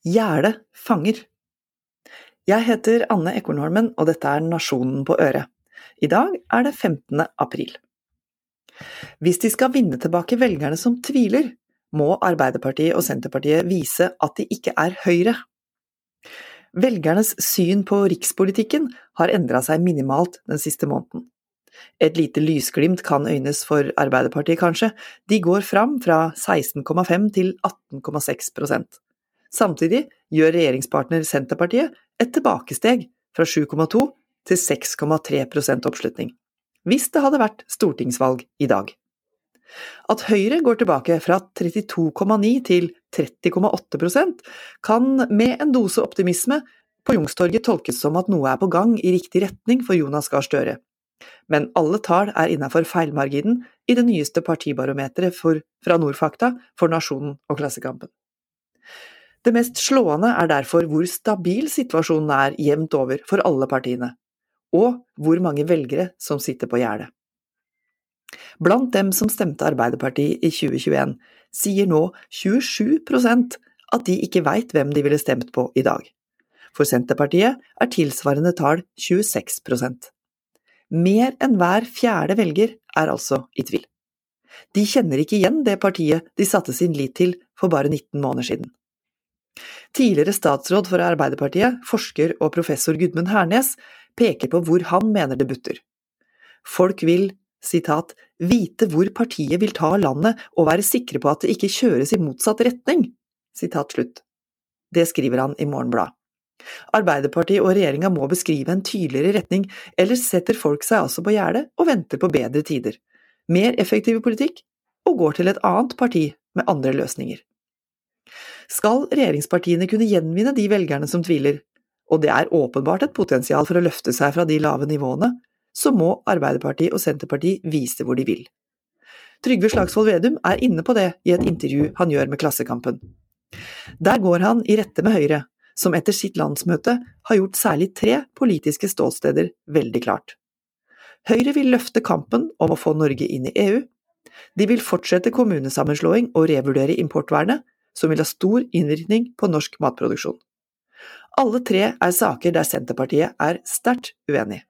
Gjerdet fanger. Jeg heter Anne Ekornholmen, og dette er Nasjonen på øret. I dag er det 15. april. Hvis de skal vinne tilbake velgerne som tviler, må Arbeiderpartiet og Senterpartiet vise at de ikke er Høyre. Velgernes syn på rikspolitikken har endra seg minimalt den siste måneden. Et lite lysglimt kan øynes for Arbeiderpartiet, kanskje, de går fram fra 16,5 til 18,6 Samtidig gjør regjeringspartner Senterpartiet et tilbakesteg fra 7,2 til 6,3% oppslutning. Hvis det hadde vært stortingsvalg i dag. At Høyre går tilbake fra 32,9 til 30,8% kan med en dose optimisme på Youngstorget tolkes som at noe er på gang i riktig retning for Jonas Gahr Støre. Men alle tall er innenfor feilmarginen i det nyeste partibarometeret fra Nordfakta for Nasjonen og Klassekampen. Det mest slående er derfor hvor stabil situasjonen er jevnt over for alle partiene, og hvor mange velgere som sitter på gjerdet. Blant dem som stemte Arbeiderpartiet i 2021, sier nå 27% at de ikke veit hvem de ville stemt på i dag. For Senterpartiet er tilsvarende tall 26% Mer enn hver fjerde velger er altså i tvil. De kjenner ikke igjen det partiet de satte sin lit til for bare 19 måneder siden. Tidligere statsråd for Arbeiderpartiet, forsker og professor Gudmund Hernes, peker på hvor han mener det butter. Folk vil sitat, vite hvor partiet vil ta landet og være sikre på at det ikke kjøres i motsatt retning. Sitat slutt. Det skriver han i Morgenbladet. Arbeiderpartiet og regjeringa må beskrive en tydeligere retning, ellers setter folk seg altså på gjerdet og venter på bedre tider, mer effektiv politikk, og går til et annet parti med andre løsninger. Skal regjeringspartiene kunne gjenvinne de velgerne som tviler, og det er åpenbart et potensial for å løfte seg fra de lave nivåene, så må Arbeiderpartiet og Senterpartiet vise hvor de vil. Trygve Slagsvold Vedum er inne på det i et intervju han gjør med Klassekampen. Der går han i rette med Høyre, som etter sitt landsmøte har gjort særlig tre politiske ståsteder veldig klart. Høyre vil løfte kampen om å få Norge inn i EU. De vil fortsette kommunesammenslåing og revurdere importvernet, som vil ha stor innvirkning på norsk matproduksjon. Alle tre er saker der Senterpartiet er sterkt uenig.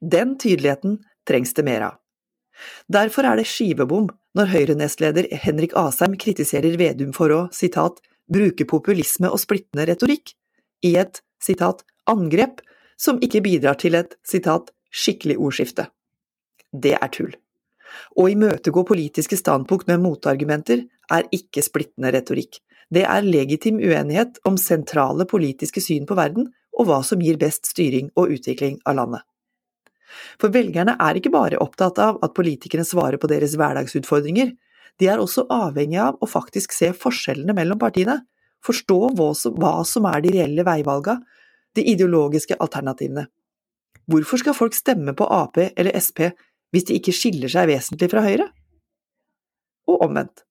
Den tydeligheten trengs det mer av. Derfor er det skivebom når Høyre-nestleder Henrik Asheim kritiserer Vedum for å citat, bruke populisme og splittende retorikk i et citat, angrep som ikke bidrar til et citat, skikkelig ordskifte. Det er tull. Å imøtegå politiske standpunkt med motargumenter er ikke splittende retorikk. Det er legitim uenighet om sentrale politiske syn på verden og hva som gir best styring og utvikling av landet. For velgerne er ikke bare opptatt av at politikerne svarer på deres hverdagsutfordringer, de er også avhengig av å faktisk se forskjellene mellom partiene, forstå hva som er de reelle veivalga, de ideologiske alternativene. Hvorfor skal folk stemme på Ap eller Sp hvis de ikke skiller seg vesentlig fra Høyre? Og omvendt.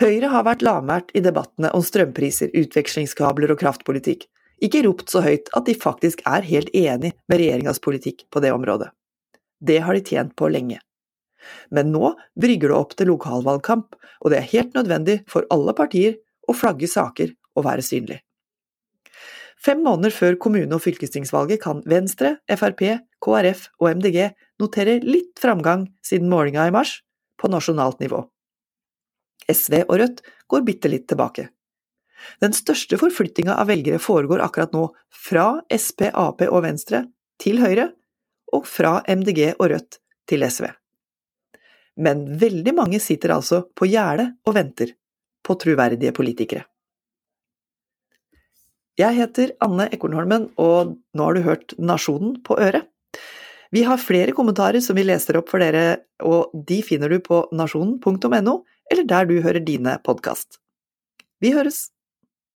Høyre har vært lavmælt i debattene om strømpriser, utvekslingskabler og kraftpolitikk, ikke ropt så høyt at de faktisk er helt enig med regjeringas politikk på det området. Det har de tjent på lenge. Men nå brygger det opp til lokalvalgkamp, og det er helt nødvendig for alle partier å flagge saker og være synlig. Fem måneder før kommune- og fylkestingsvalget kan Venstre, Frp, KrF og MDG notere litt framgang siden målinga i mars, på nasjonalt nivå. SV og Rødt går bitte litt tilbake. Den største forflyttinga av velgere foregår akkurat nå fra Sp, Ap og Venstre til Høyre, og fra MDG og Rødt til SV. Men veldig mange sitter altså på gjerdet og venter på troverdige politikere. Jeg heter Anne Ekornholmen, og nå har du hørt Nasjonen på øret. Vi har flere kommentarer som vi leser opp for dere, og de finner du på nasjonen.no, eller der du hører dine podkast. Vi høres!